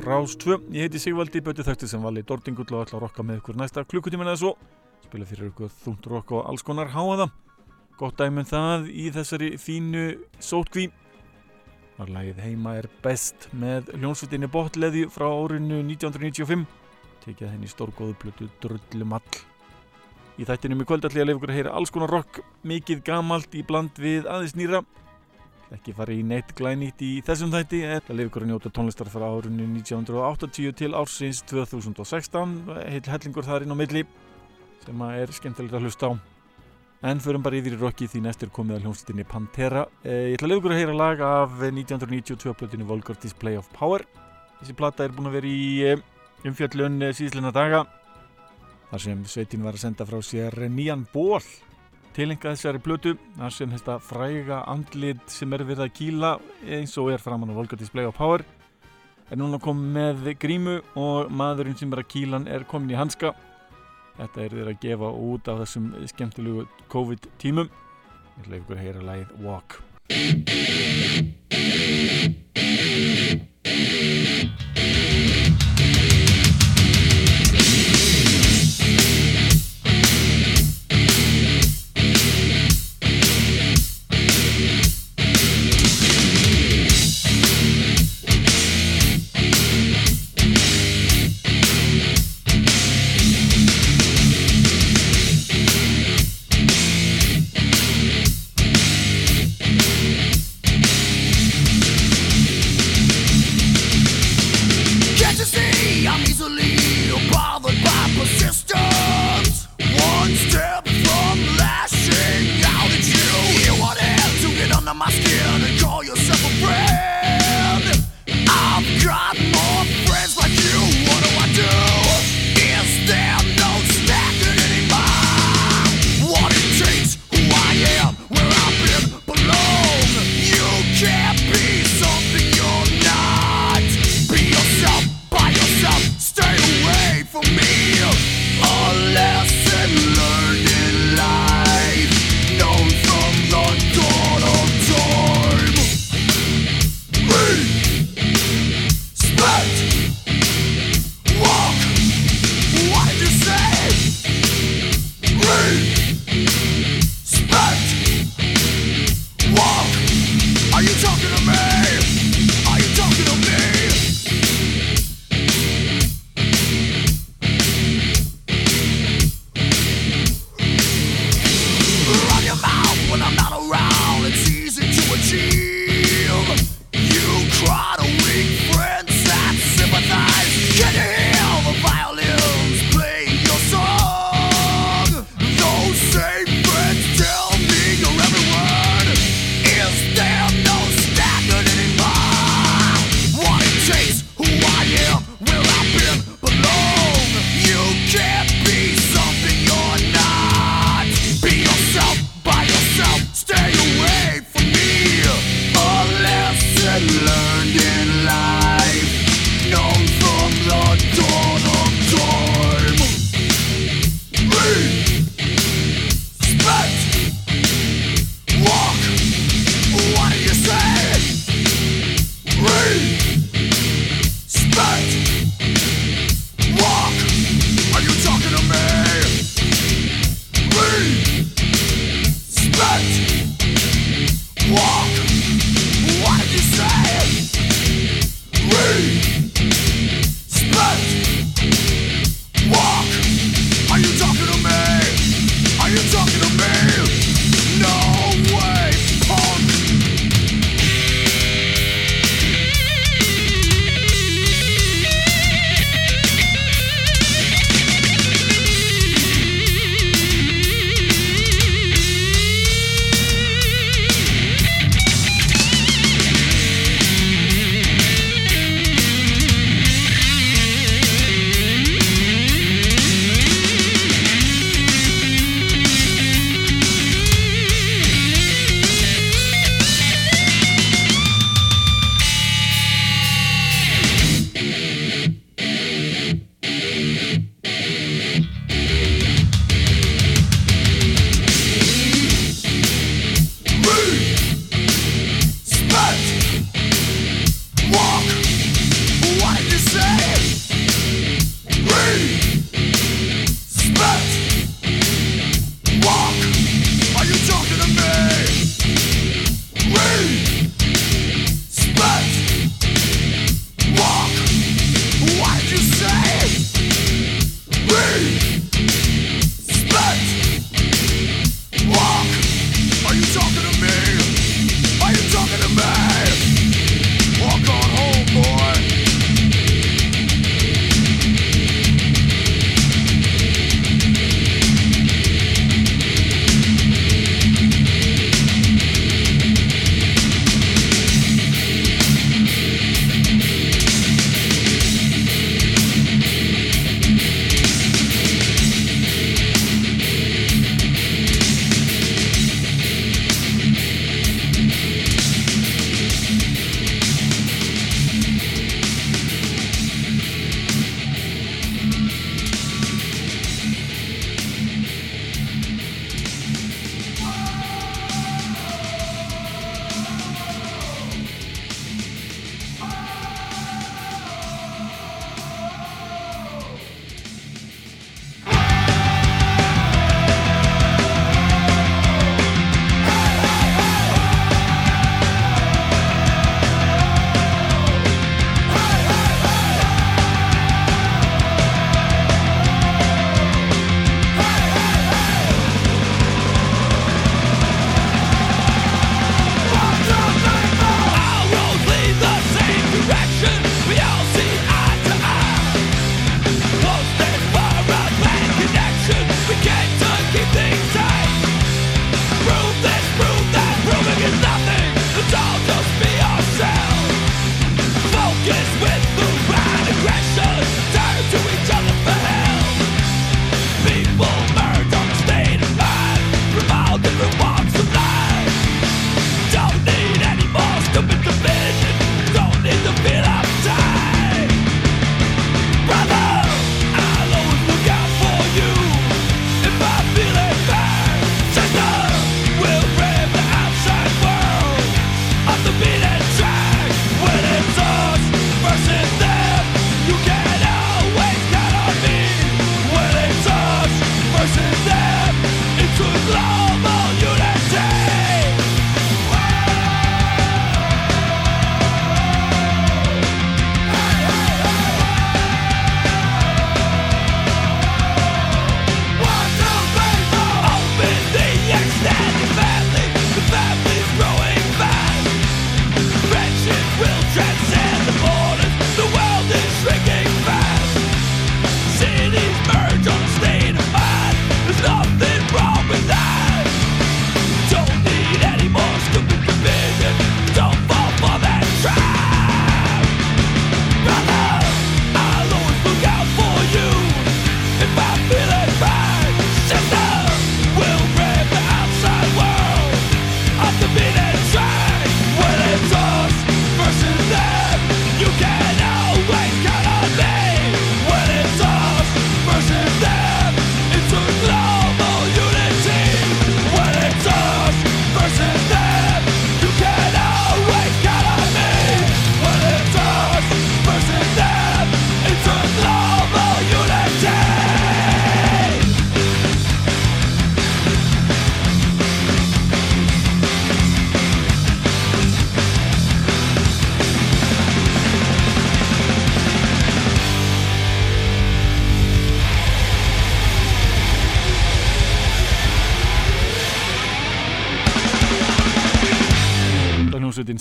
Rástvö. Ég heiti Sigvaldi, böti þætti sem vali Dordingull og ætla að rokka með ykkur næsta klukkutíman eða svo. Spila fyrir ykkur þúnt rokk og alls konar háaða. Gott dæmum það í þessari fínu sótkví. Var lagið heima er best með hljónsveitinni Botleði frá árinu 1995. Tekið henni stórgóðu blötu drullumall. Í þættinum í kvöld ætla ég að lefa ykkur að heyra alls konar rokk, mikið gamalt í bland við aðeins nýra ekki fara í neitt glænýtt í þessum þætti eða leif ykkur að njóta tónlistar frá árunni 1980 til ársins 2016 heil hellingur þar inn á milli sem er skemmtilegt að hlusta á. En förum bara yfir í rocki því næst er komið að hljómslutinni Pantera. Eh, ég ætla að leif ykkur að heyra lag af 1992 plötinu Vulgar Display of Power. Þessi platta er búin að vera í eh, umfjöllun eh, síðsleina daga þar sem sveitin var að senda frá sér nýjan ból tilenga þessari blötu þar sem þetta fræga andlit sem er við að kýla eins og er framann á Volga Display of Power er núna komið með grímu og maðurinn sem er að kýlan er komin í hanska. Þetta er þeirra að gefa út af þessum skemmtilegu COVID tímum ég ætla ykkur að heyra lægið Walk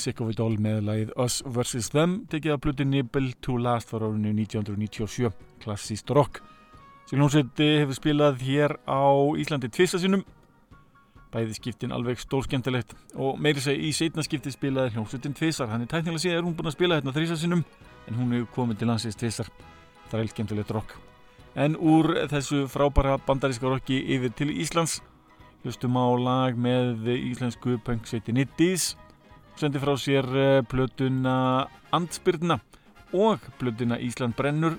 Sick of It All með lagið Us vs. Them tekið af blutinni Bill to Last var árinu 1997 klassíst rock. Sem hljómsveiti hefur spilað hér á Íslandi tvistasinum bæði skiptin alveg stórskemmtilegt og meiri seg í setna skipti spilaði hljómsveitin tvisar hann er tæknilega síðan er hún búin að spila hérna þrísasinum en hún hefur komið til landsins tvisar það er skemmtilegt rock. En úr þessu frábæra bandaríska rocki yfir til Íslands hlustum á lag með íslensku punksveitin Iddis sendi frá sér eh, plötuna Andspyrna og plötuna Ísland brennur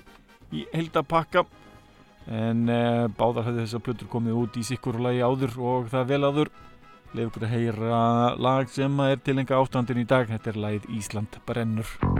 í heldapakka en uh, báðar hafði þessar plötur komið út í sikkur lagi áður og það vel áður. Leif okkur að heyra lag sem er til enga ástandin í dag. Þetta er lagið Ísland brennur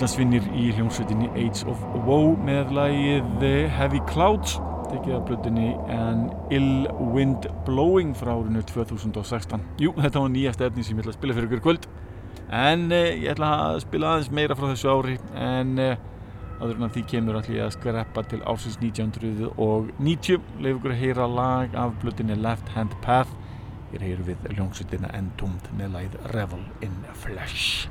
Íslandsvinnir í hljómsveitinni Age of Woe með lagið Heavy Clouds tekið af blöðinni en Ill Wind Blowing frá árinu 2016 Jú, þetta var nýjasta efni sem ég ætla að spila fyrir ykkur kvöld. En eh, ég ætla að spila aðeins meira frá þessu ári en eh, aður en að því kemur allir að skreppa til ársins 1990 leif ykkur að heyra lag af blöðinni Left Hand Path. Ég heyru við hljómsveitina Entombed með lagið Revel in Flesh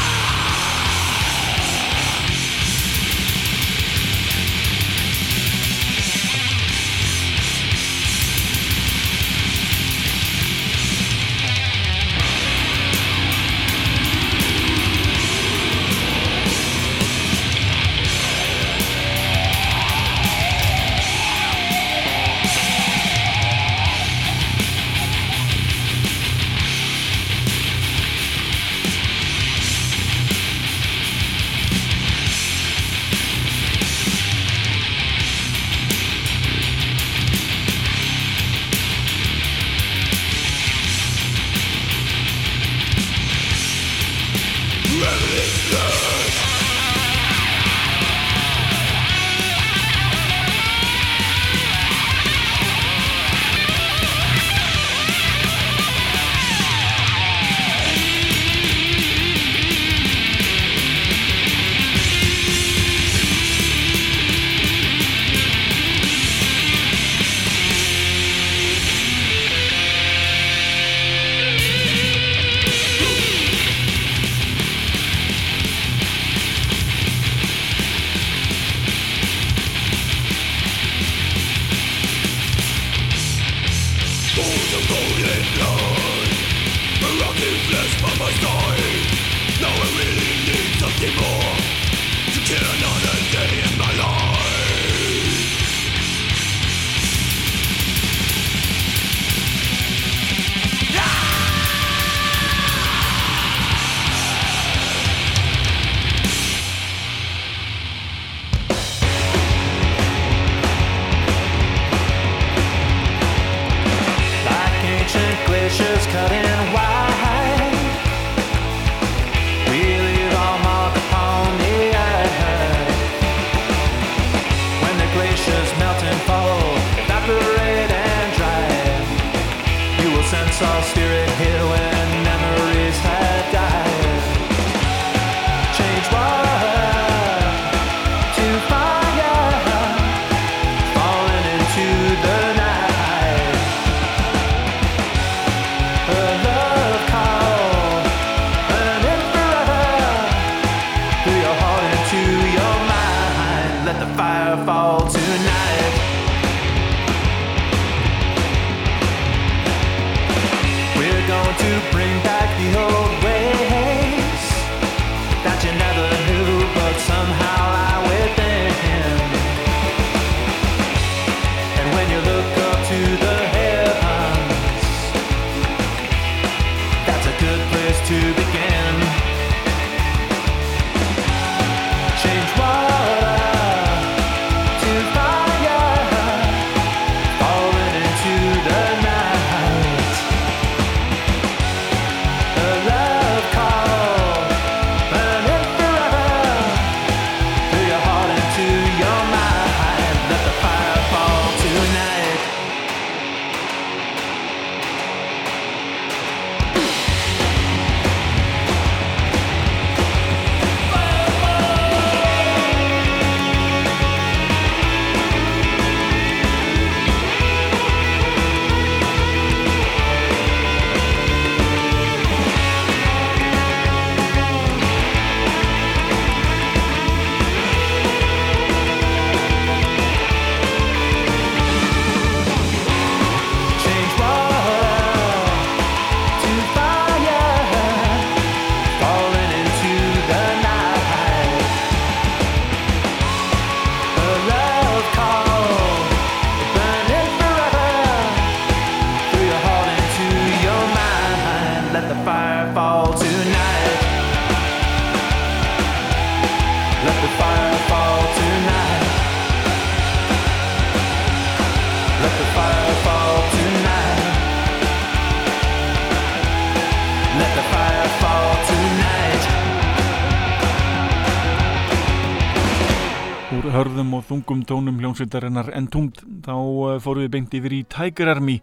hörðum og þungum tónum hljómsveitarinnar en tungt þá uh, fórum við beint yfir í Tiger Army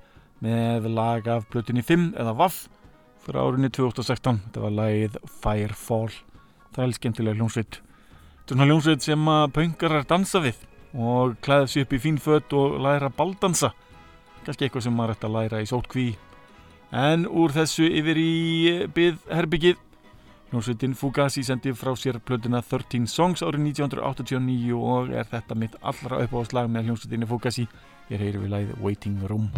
með lag af blötinni 5 eða VAF fyrir árinni 2016 þetta var lagið Firefall. Það er skemmtilega hljómsveit. Þetta er svona hljómsveit sem að pöngarar dansa við og klæða sér upp í fín fött og læra baldansa kannski eitthvað sem maður ætti að læra í sótkví. En úr þessu yfir í byð herbyggið Hljómsveitin Fugazi sendi frá sér plötuna 13 Songs árið 1989 og er þetta mitt allra uppáðslag með hljómsveitinni Fugazi. Ég heyri við læðið Waiting Room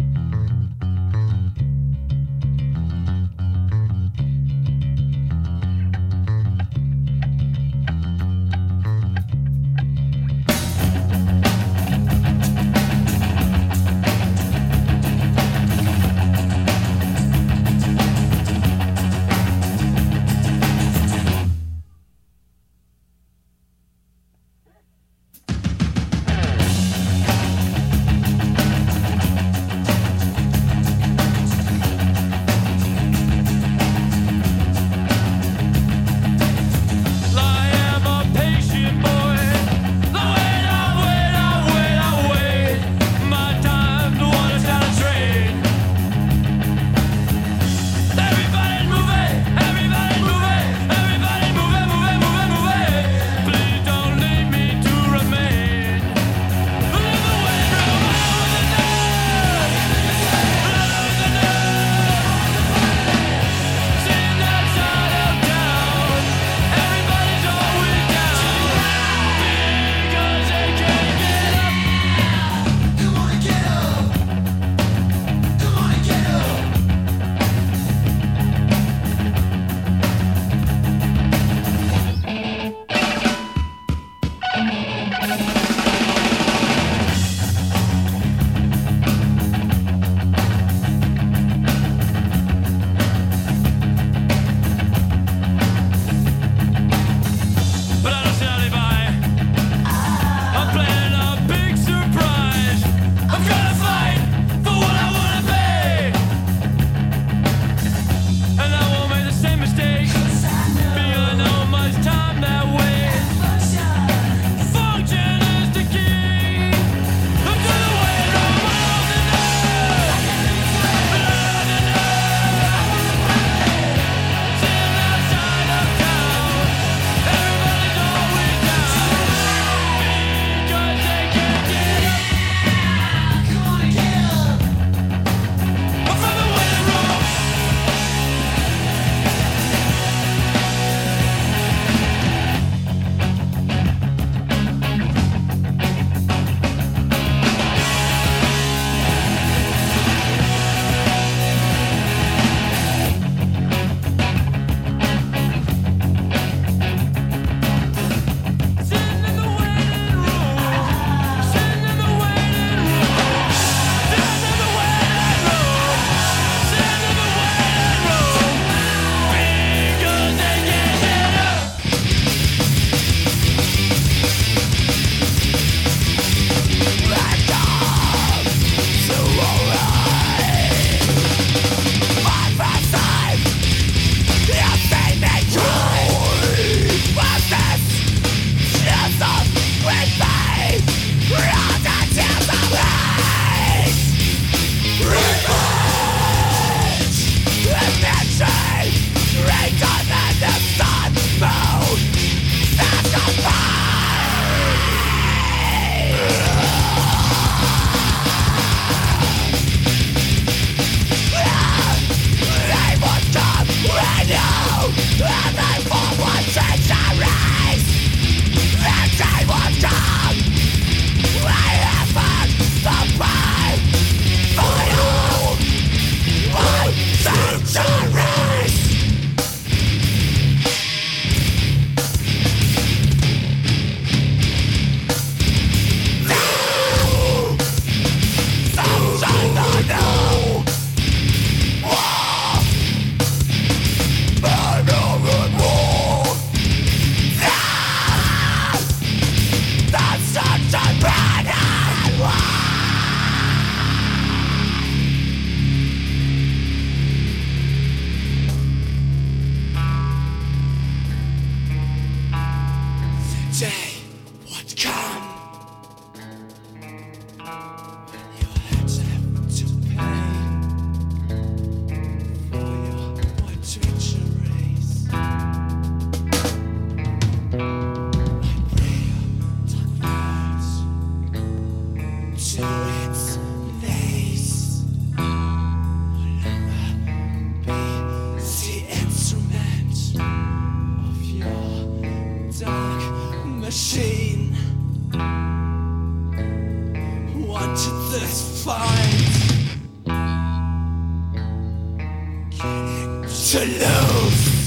Wanted this fight to lose.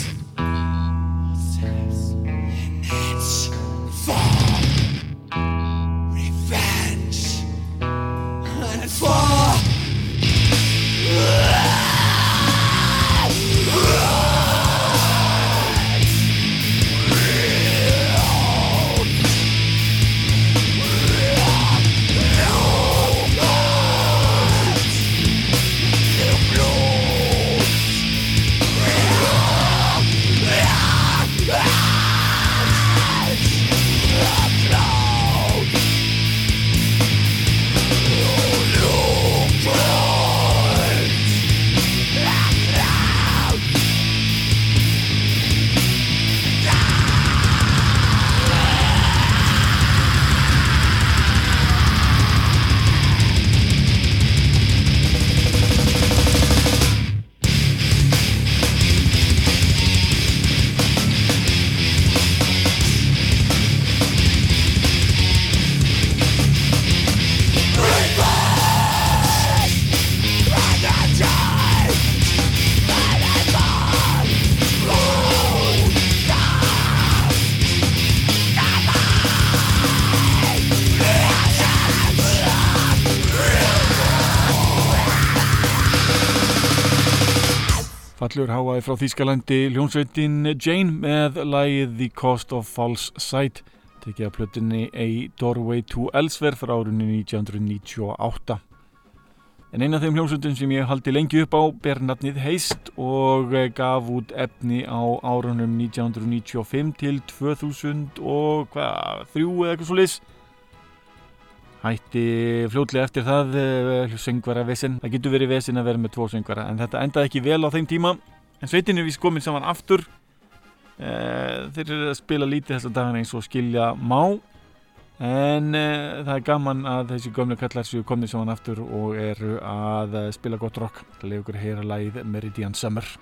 Fallur háaði frá Þýskalandi. Hljónsveitin Jane með lagið The Cost of False Sight tekið að plötunni A Doorway to Elsewhere frá árunni 1998 En eina af þeim hljónsveitin sem ég haldi lengi upp á ber nafnið Heist og gaf út efni á árunum 1995 til 2000 og hvað, þrjú eða eitthvað svo lis Hætti fljótlega eftir það uh, söngvara vesen. Það getur verið vesen að vera með tvo söngvara en þetta endaði ekki vel á þeim tíma. En sveitin er vist komin saman aftur. Uh, þeir eru að spila lítið þessa dagana eins og skilja má. En uh, það er gaman að þessi gömlu kallar séu komið saman aftur og eru að spila gott rock. Það leiður ykkur að heyra lagið Meridian Summer.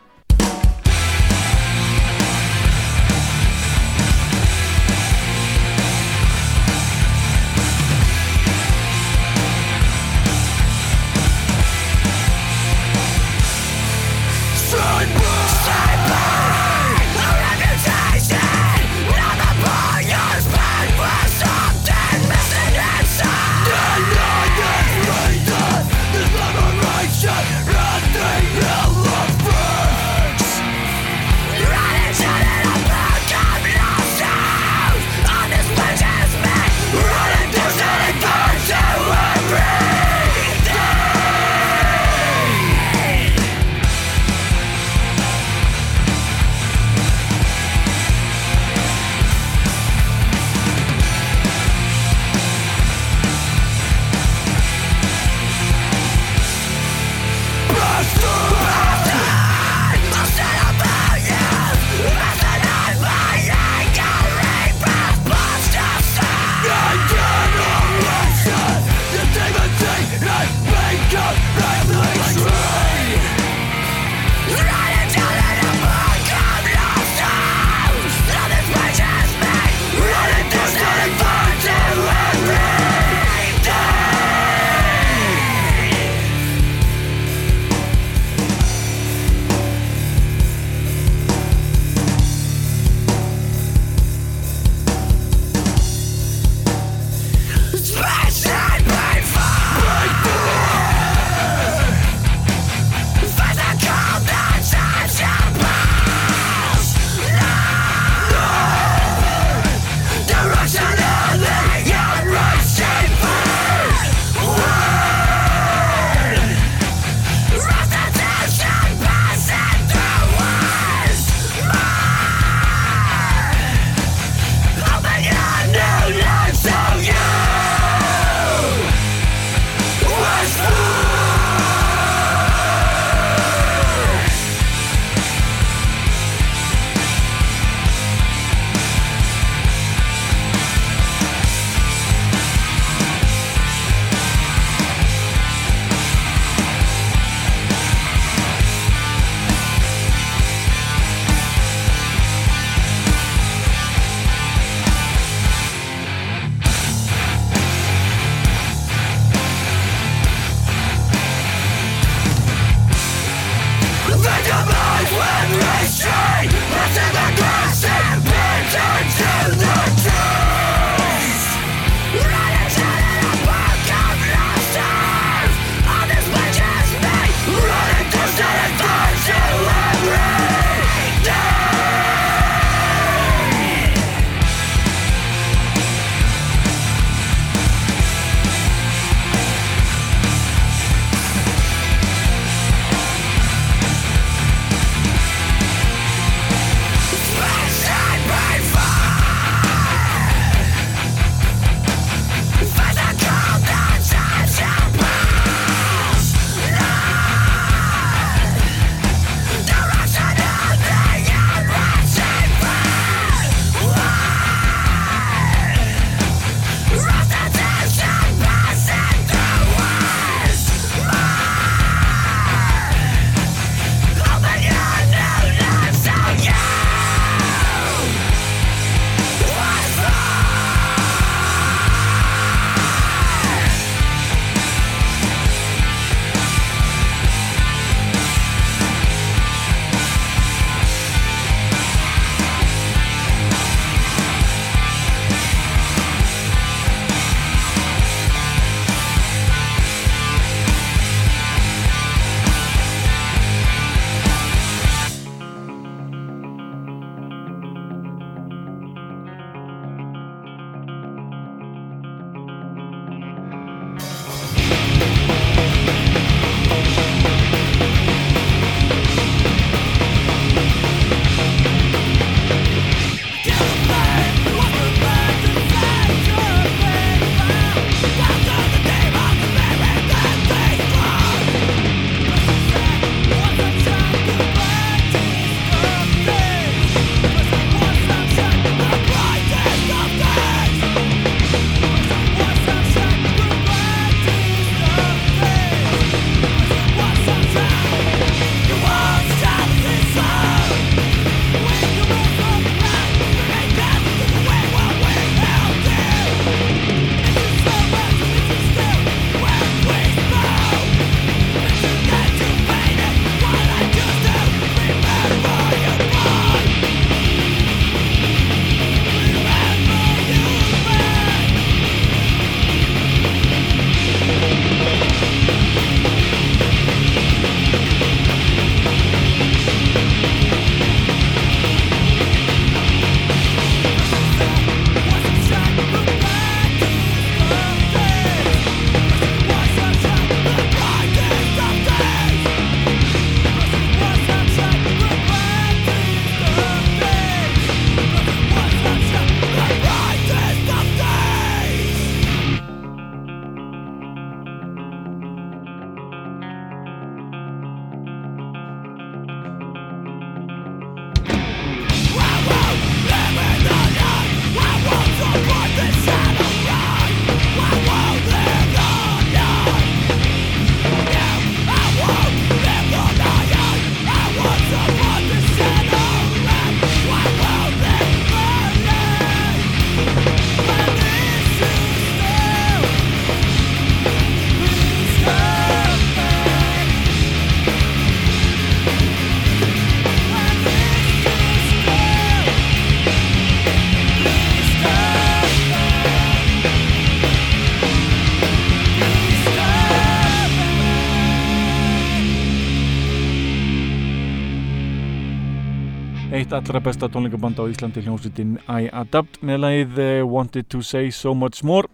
Eitt allra besta tónleikaband á Íslandi hljómsveitin I Adapt með lagið eh, Wanted to Say So Much More.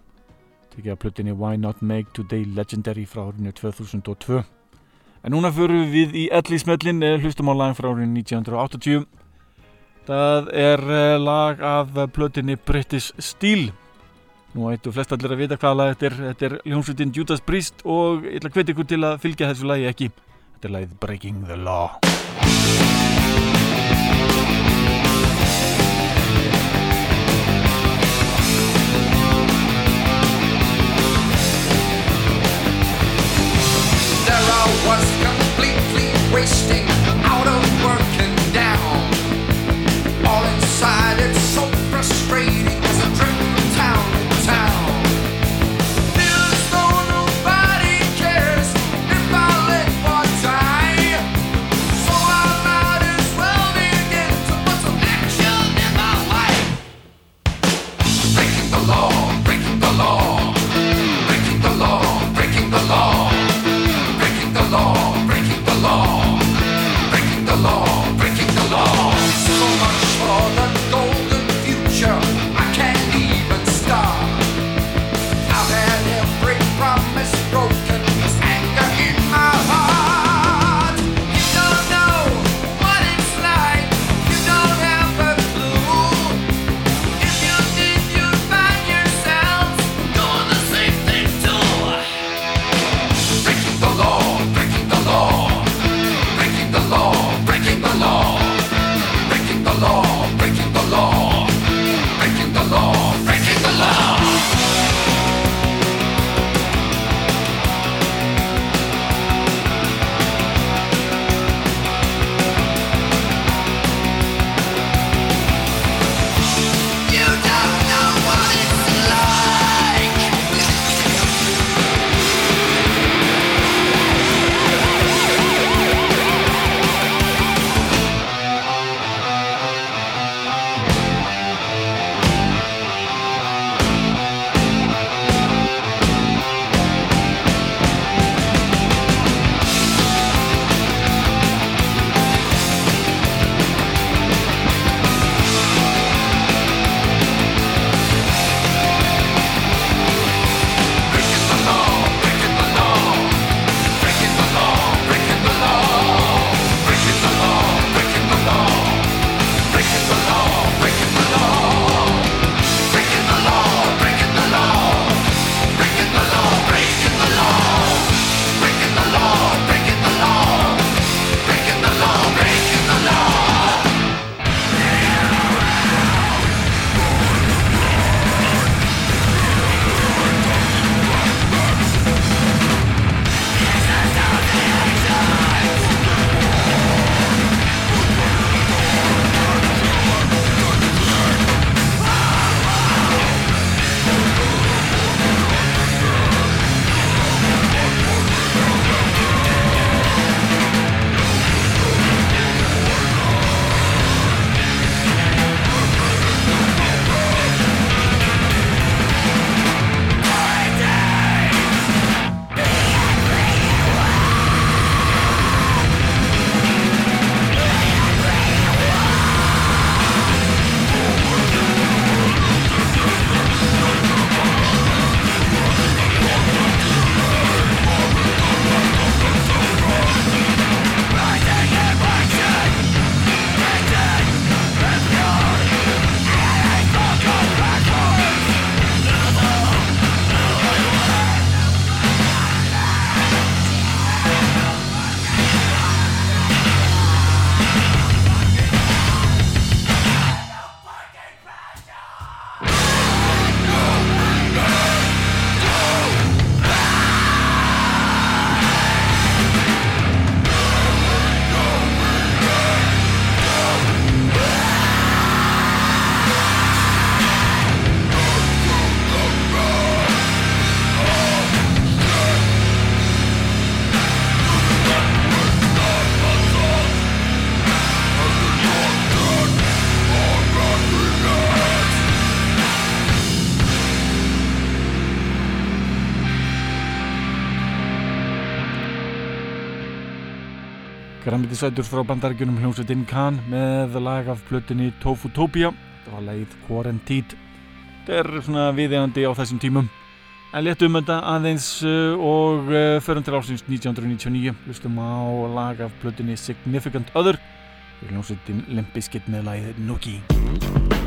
Tekið að plötinni Why Not Make Today Legendary frá árinu 2002 en núna förum við í ellismellin eh, hlustum á lagin frá árinu 1980 það er eh, lag af plötinni British Steel. Nú ættu flest allir að vita hvaða lag þetta er. Þetta er hljómsveitin Judas Priest og ég ætla að hvetja ykkur til að fylgja þessu lagi ekki. Þetta er lagið Breaking the Law was completely wasting, out of work Græmitisætur frá bandarækjunum hljómsveitin Khan með lag af plötinni Tofutopia. Þetta var lagið Quarantine þetta er svona viðegandi á þessum tímum. En léttum þetta aðeins uh, og uh, förum til ásins 1999 hlustum á lag af plötinni Significant Other hljómsveitin Limpiskit með lagið Nookie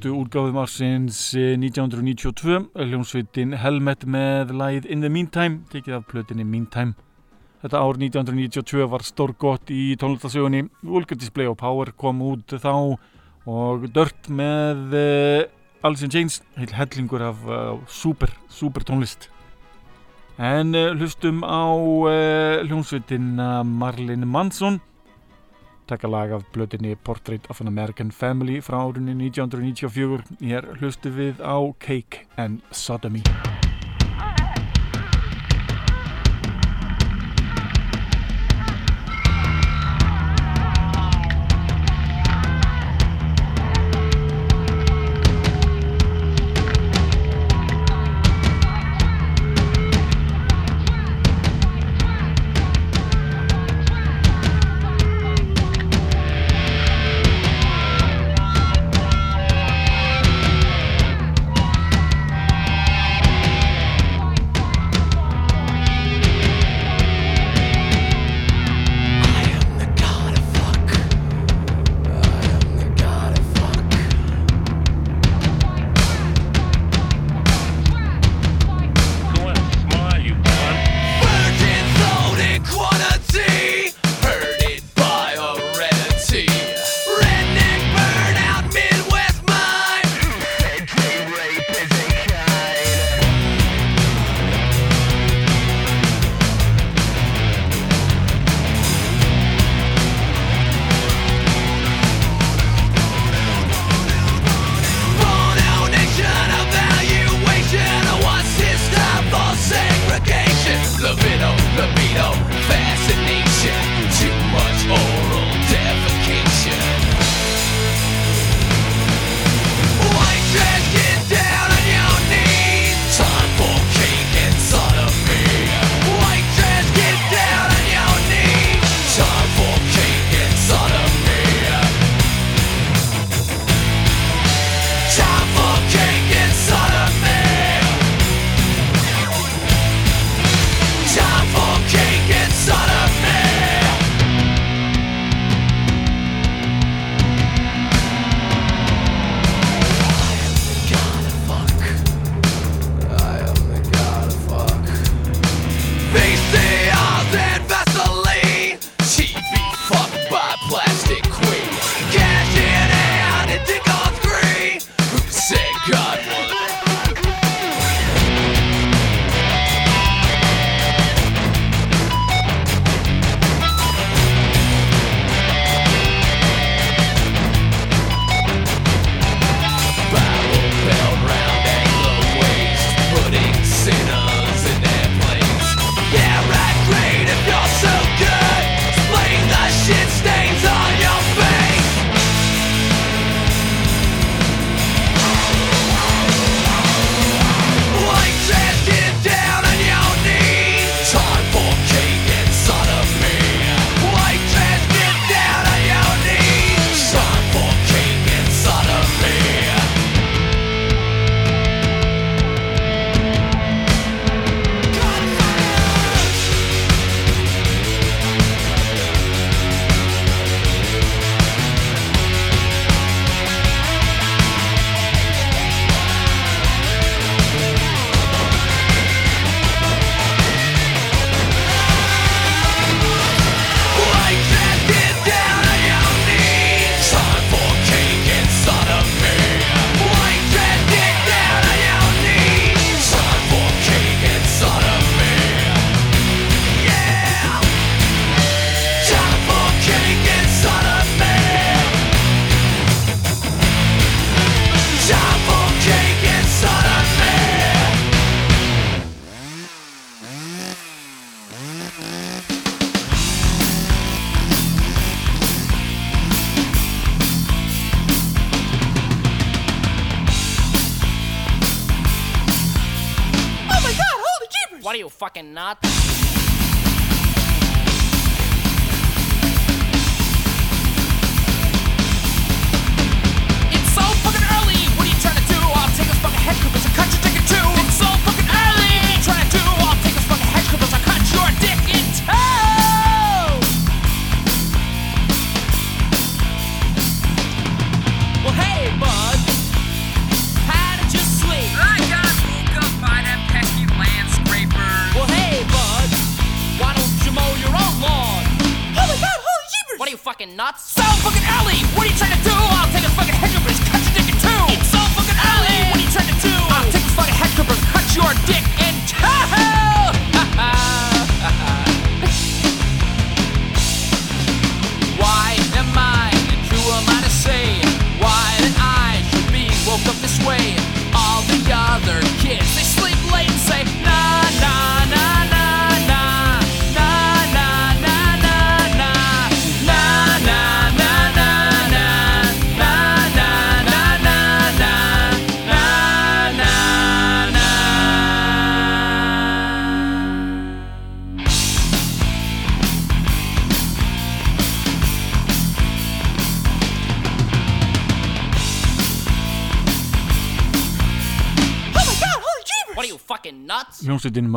Bestu útgáfum ársins eh, 1992, hljómsveitin Helmet með læð In the Meantime, tekið af plötinni Meantime. Þetta ár 1992 var stór gott í tónlistasögunni, Vulgar Display og Power kom út þá og Dirt með uh, Alice in Chains, heil hellingur af uh, super, super tónlist. En uh, hlustum á hljómsveitin Marlene Mansson taka lag af blötinni Portrait of an American Family frá árunni 1994 hér hlustu við á Cake and Sodomy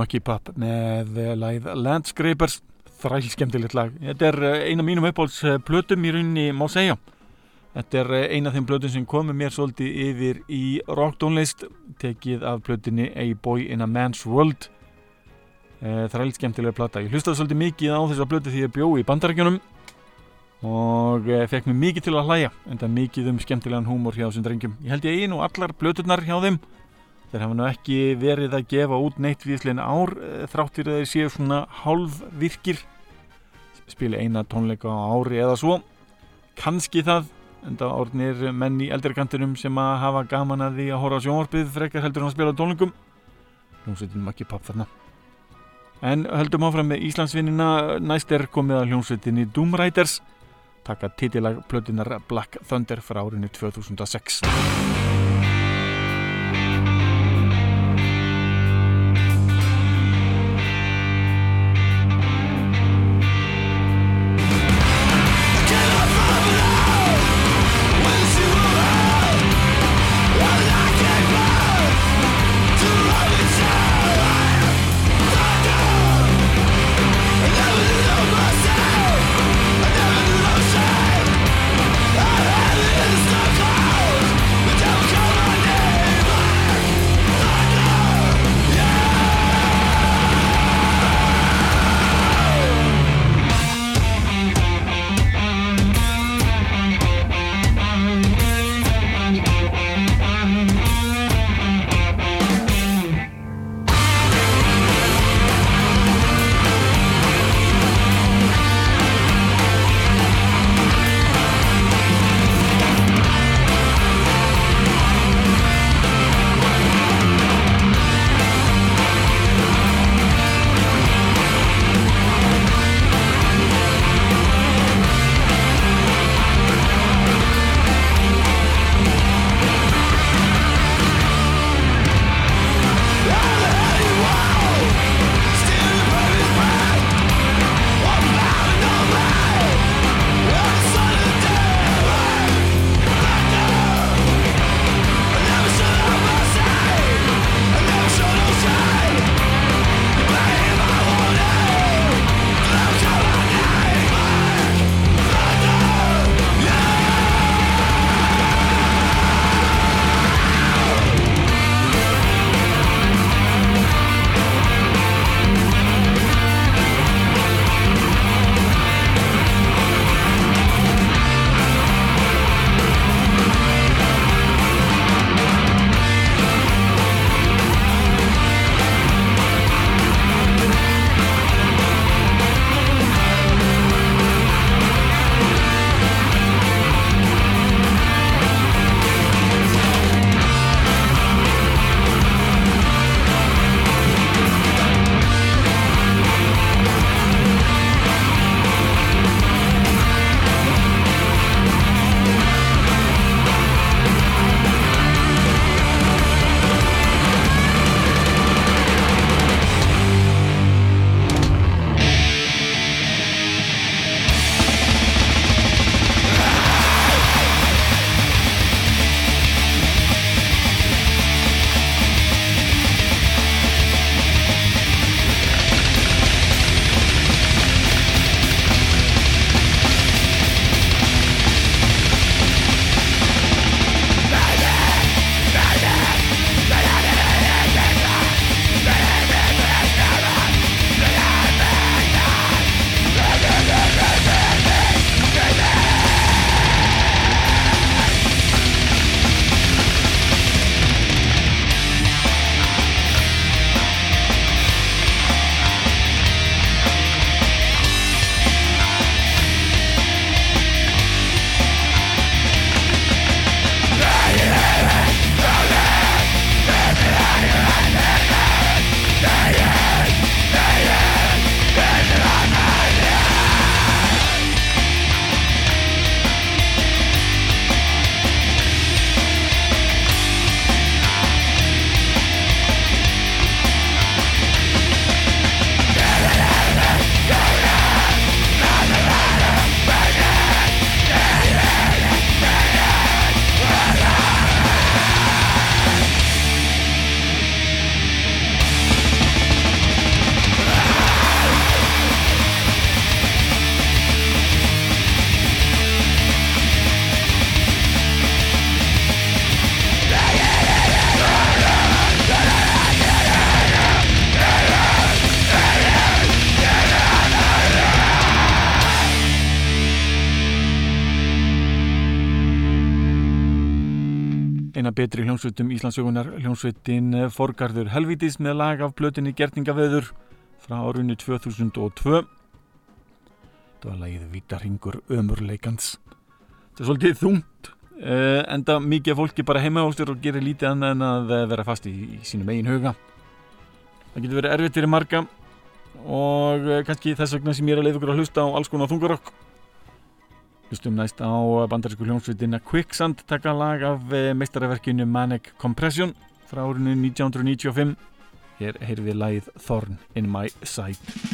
Mucky Pup með eh, lagið Landscrapers. Þræl skemmtilegt lag. Þetta er eh, ein af mínum uppáhalds eh, plötum í rauninni má segja þetta er eh, ein af þeim plötum sem komið mér svolítið yfir í rocktónlist tekið af plötunni A Boy in a Man's World. Þræl skemmtilega plata. Ég hlustaði svolítið mikið á þessa plötu því ég bjó í bandarækjunum og fekk mér mikið til að hlæja en það mikið um skemmtilegan húmor hjá þessum drengjum. Ég held ég einu og allar plöturnar hjá þeim Þeir hafa nú ekki verið að gefa út neitt viðslegin ár eh, þrátt fyrir að þeir séu svona hálf virkir spila eina tónleika á ári eða svo. Kannski það en það orðnir menn í eldri kantinum sem að hafa gaman að því að horfa á sjónvarpið frekar heldur en að spila tónleikum. Hljómsveitin makki papp þarna. En höldum áfram með Íslandsvinnina. Næst er komið að hljómsveitinni Doom Riders. Taka titilag plötunar Black Thunder frá árinu 2006 hljómsveitum Íslandsögunar hljómsveitin eh, Forgarður Helvítis með lag af blötinni Gerningaveður frá árunni 2002 þetta var lagið Vítarhingur ömurleikans. Þetta er svolítið þungt uh, enda mikið fólki bara heima á sér og gerir lítið annað en að eh, vera fast í, í sínum eigin huga. Það getur verið erfitt fyrir marga og kannski þess vegna sem ég er að leiða ykkur að hlusta á alls konar þungarokk hlustum næst á bandarísku hljómsveitina Quicksand taka lag af uh, meistaraverkinu Manic Compression frá árinu 1995 hér heyrðum við lagið Thorn in my side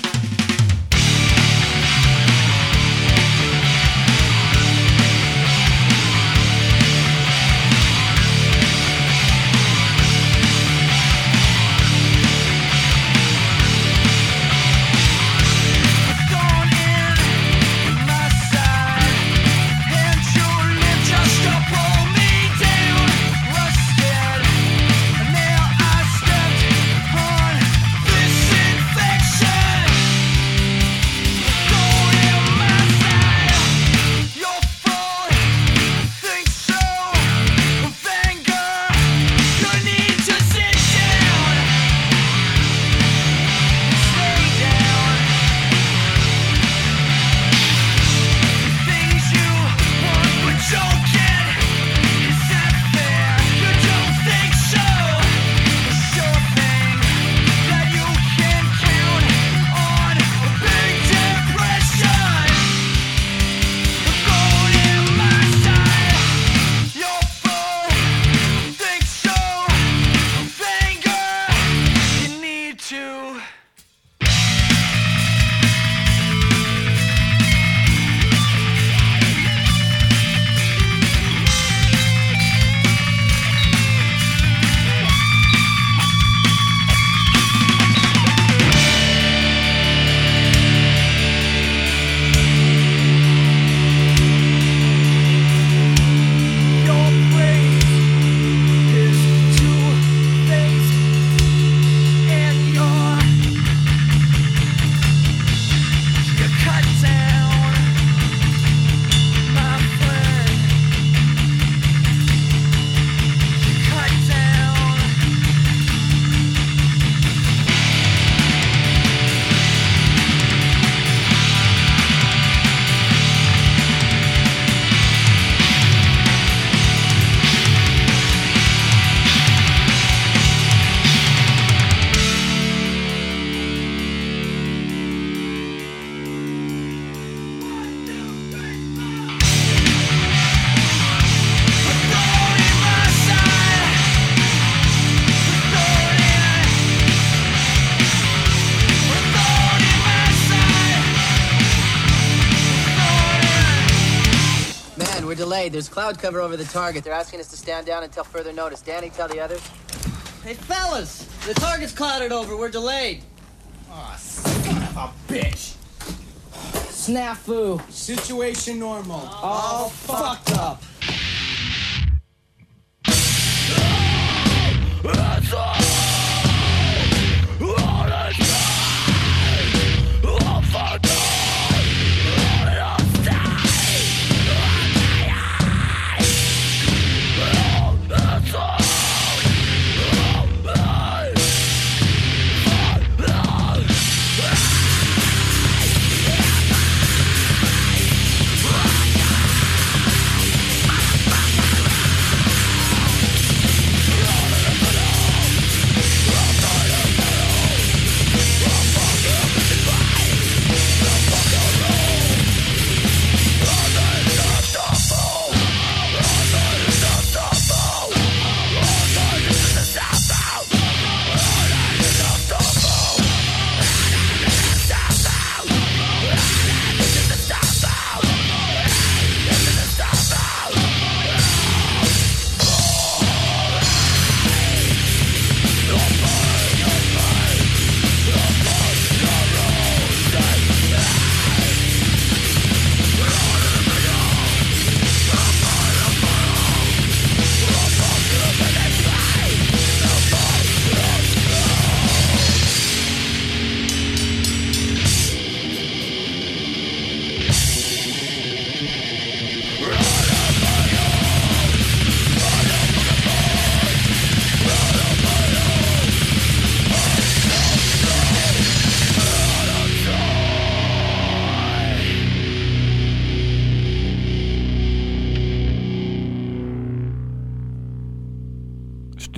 cloud cover over the target. They're asking us to stand down until further notice. Danny, tell the others. Hey, fellas! The target's clouded over. We're delayed. Aw, son of a bitch. Snafu. Situation normal. All fucked up. Thorn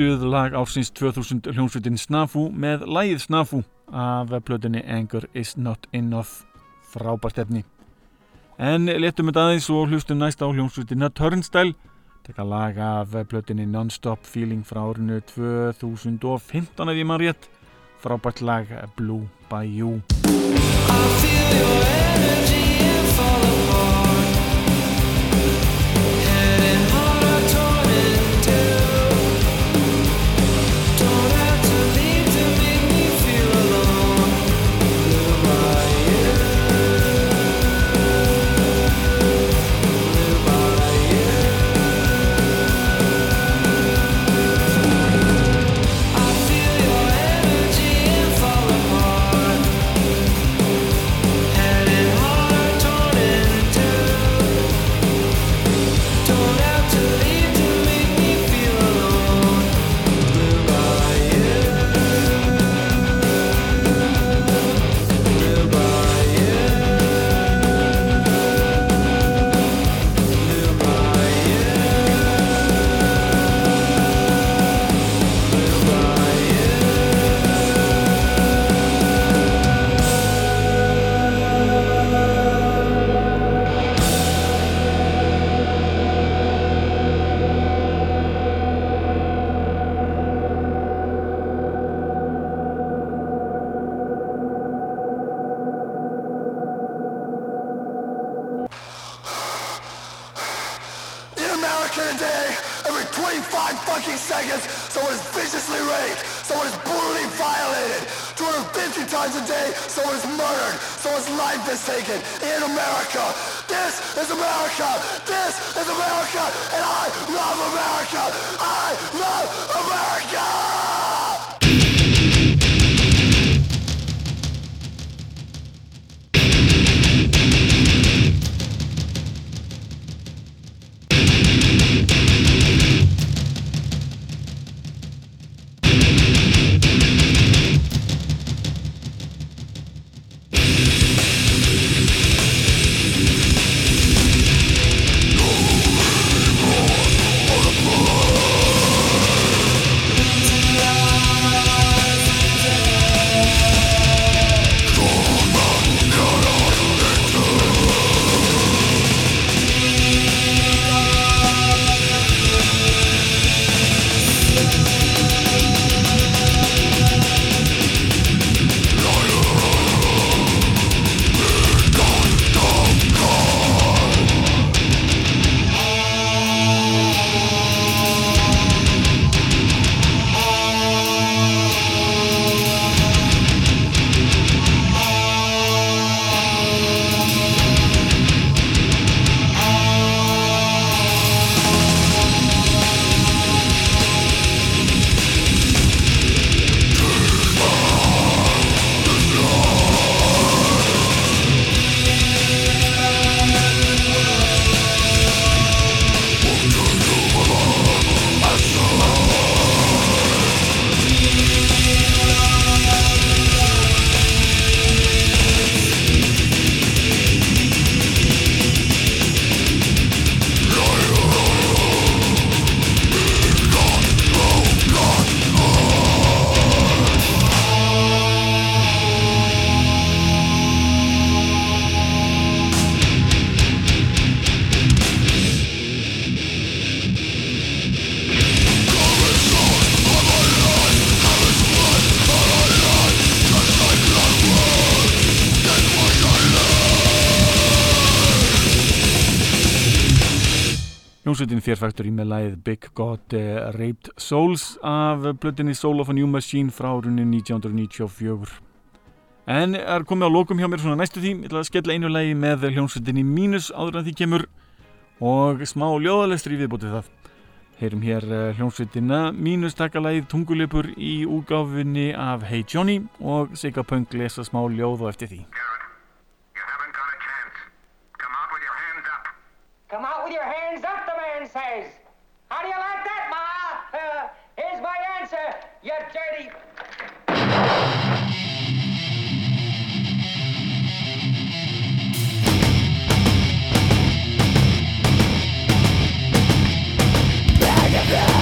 stuðlag ársins 2000 hljómsveitin Snafu með lægið Snafu af plötunni Anger is not enough. Frábært efni en letum þetta aðeins og hlustum næst á hljómsveitina Turnstile. Tekka lag af plötunni Non-Stop Feeling frá árinu 2015 ef ég maður rétt. Frábært lag Blue by You In Hljómsveitin Fear Factory með lagið Big God uh, Raped Souls af blöndinni Soul of a New Machine frá árunni 1994. En er komið á lokum hjá mér svona næstu tím, ég ætla að skella einu lagi með hljómsveitinni mínus áður en því kemur og smá ljóðalestri viðbútið það. Heyrum hér uh, hljómsveitina mínus taka lagið tunguleipur í úgáfinni af Hey Johnny og Sigga Punk lesa smá ljóð og eftir því. Come out with your hands up, the man says. How do you like that, Ma? Uh, here's my answer, you dirty... Bag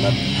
that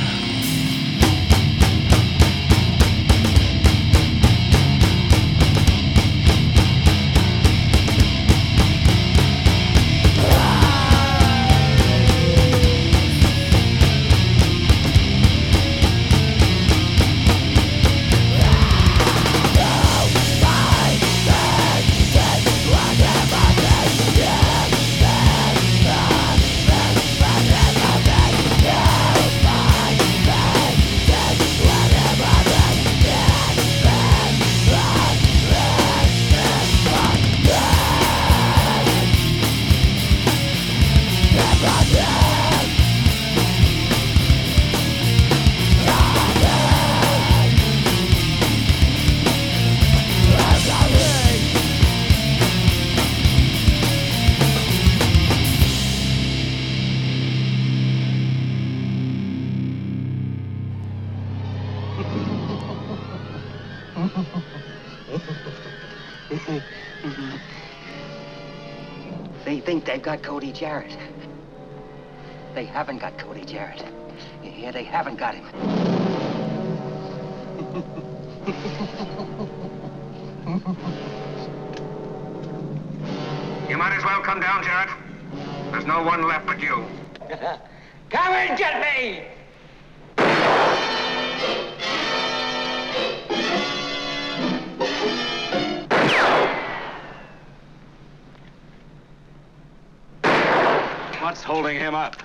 think they've got Cody Jarrett. They haven't got Cody Jarrett. Yeah, they haven't got him. You might as well come down, Jarrett. There's no one left but you. Come and get me! What's holding him up?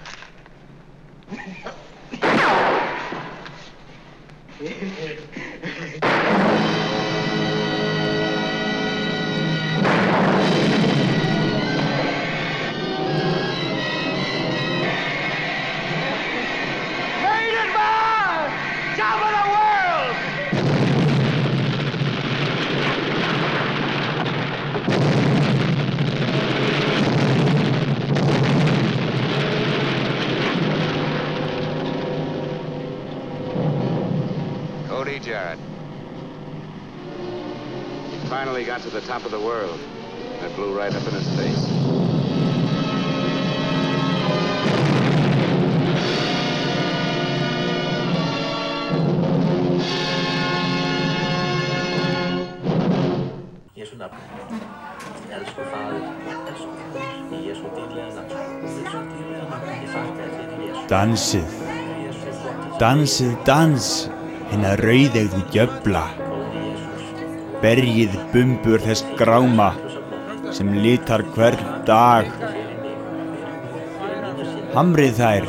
Lee Jarrett. He finally got to the top of the world, and it blew right up in his face. Dansið, dansið, dansið. Hinna rauðegðu djöfla. Berjið bumbur þess gráma sem litar hvern dag. Hamrið þær,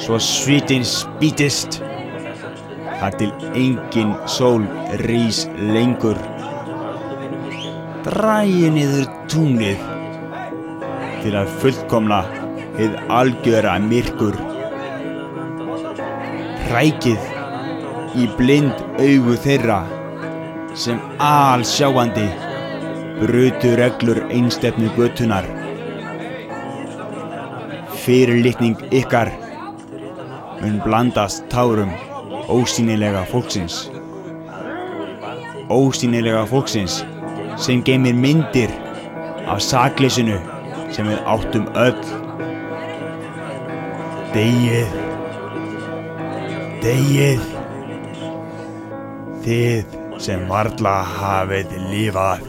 svo svitin spýtist. Þar til engin sól rís lengur. Drægi niður tunglið til að fullkomna hið algjöra myrkur. Rækið í blind augu þeirra sem alsjáandi brutu reglur einstefnu götunar. Fyrirlitning ykkar mun blandast tárum ósýnilega fólksins. Ósýnilega fólksins sem geymir myndir af sakleysinu sem við áttum öll. Degið, degið, þið sem varla hafið lífað.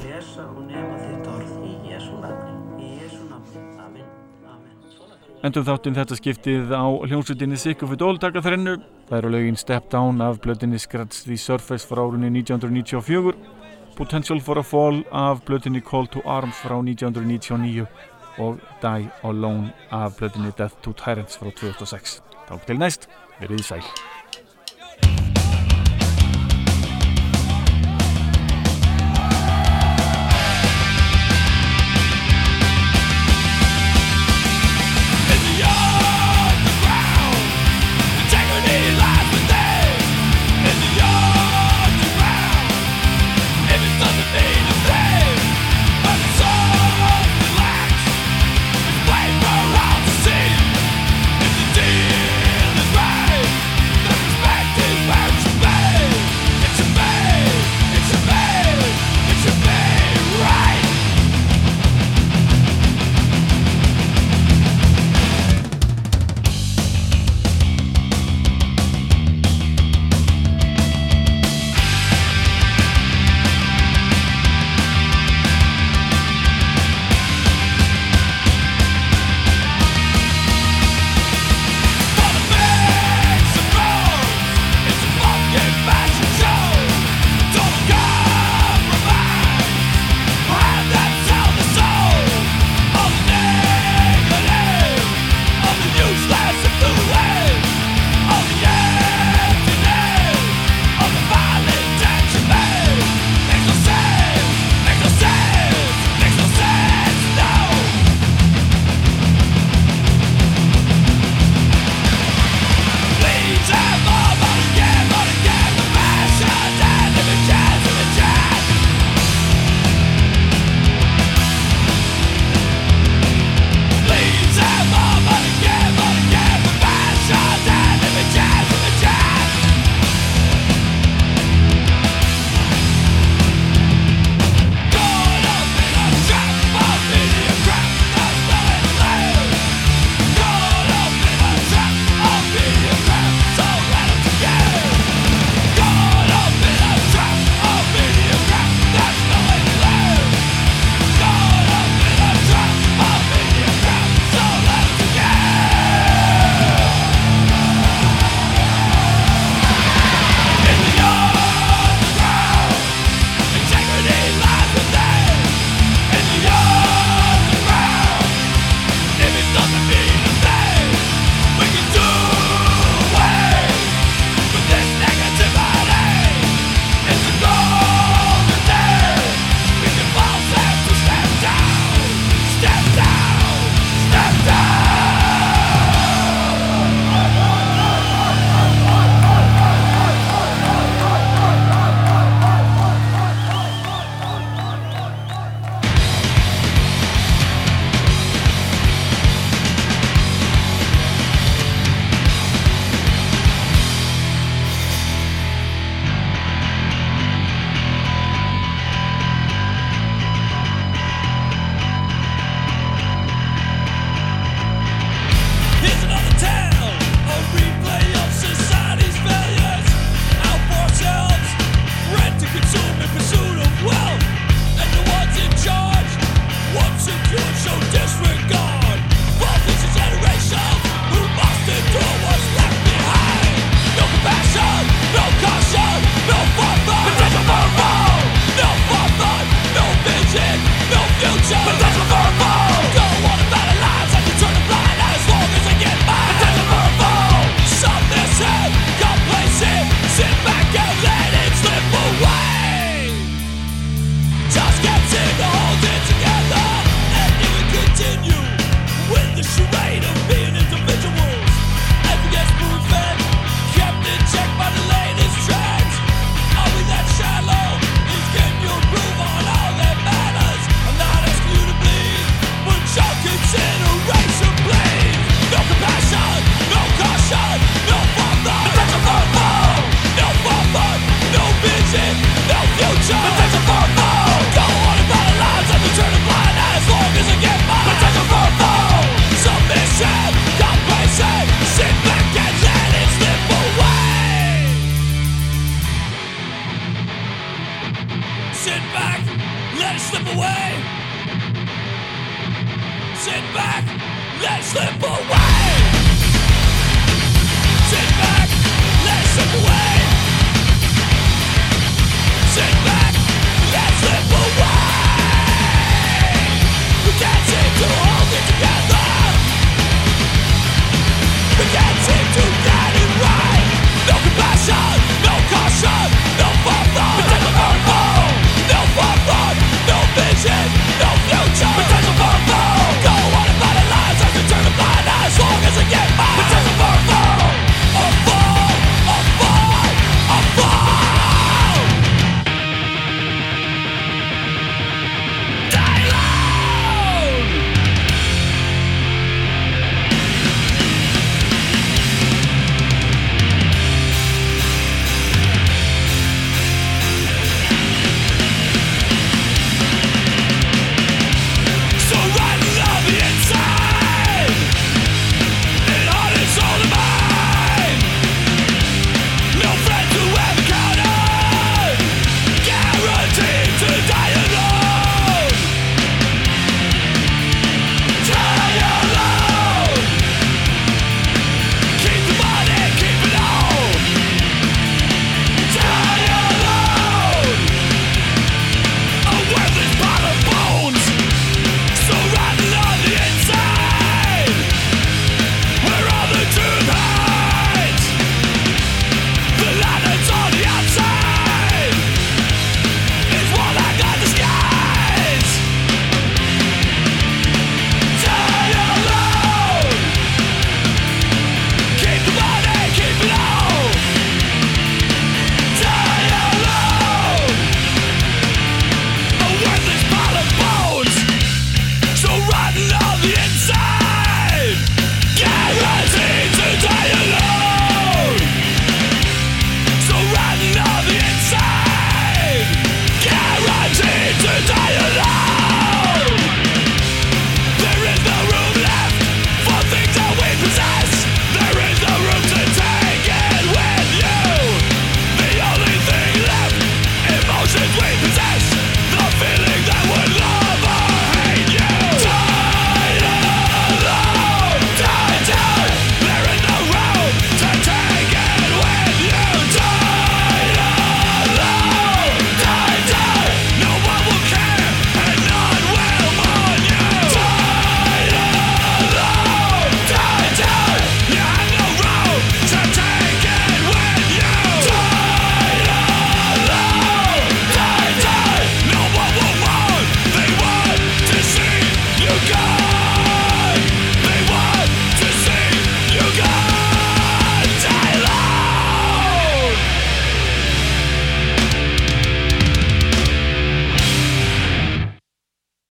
Endum þáttinn þetta skiptið á hljómsveitinni Sick of It All taka þrennu. Það eru lögin Step Down af blötinni Scratch the Surface frá árunni 1994, Potential for a Fall af blötinni Call to Arms frá 1999 og Die Alone af blötinni Death to Tyrants frá 2006. Takk til næst, verið sæl.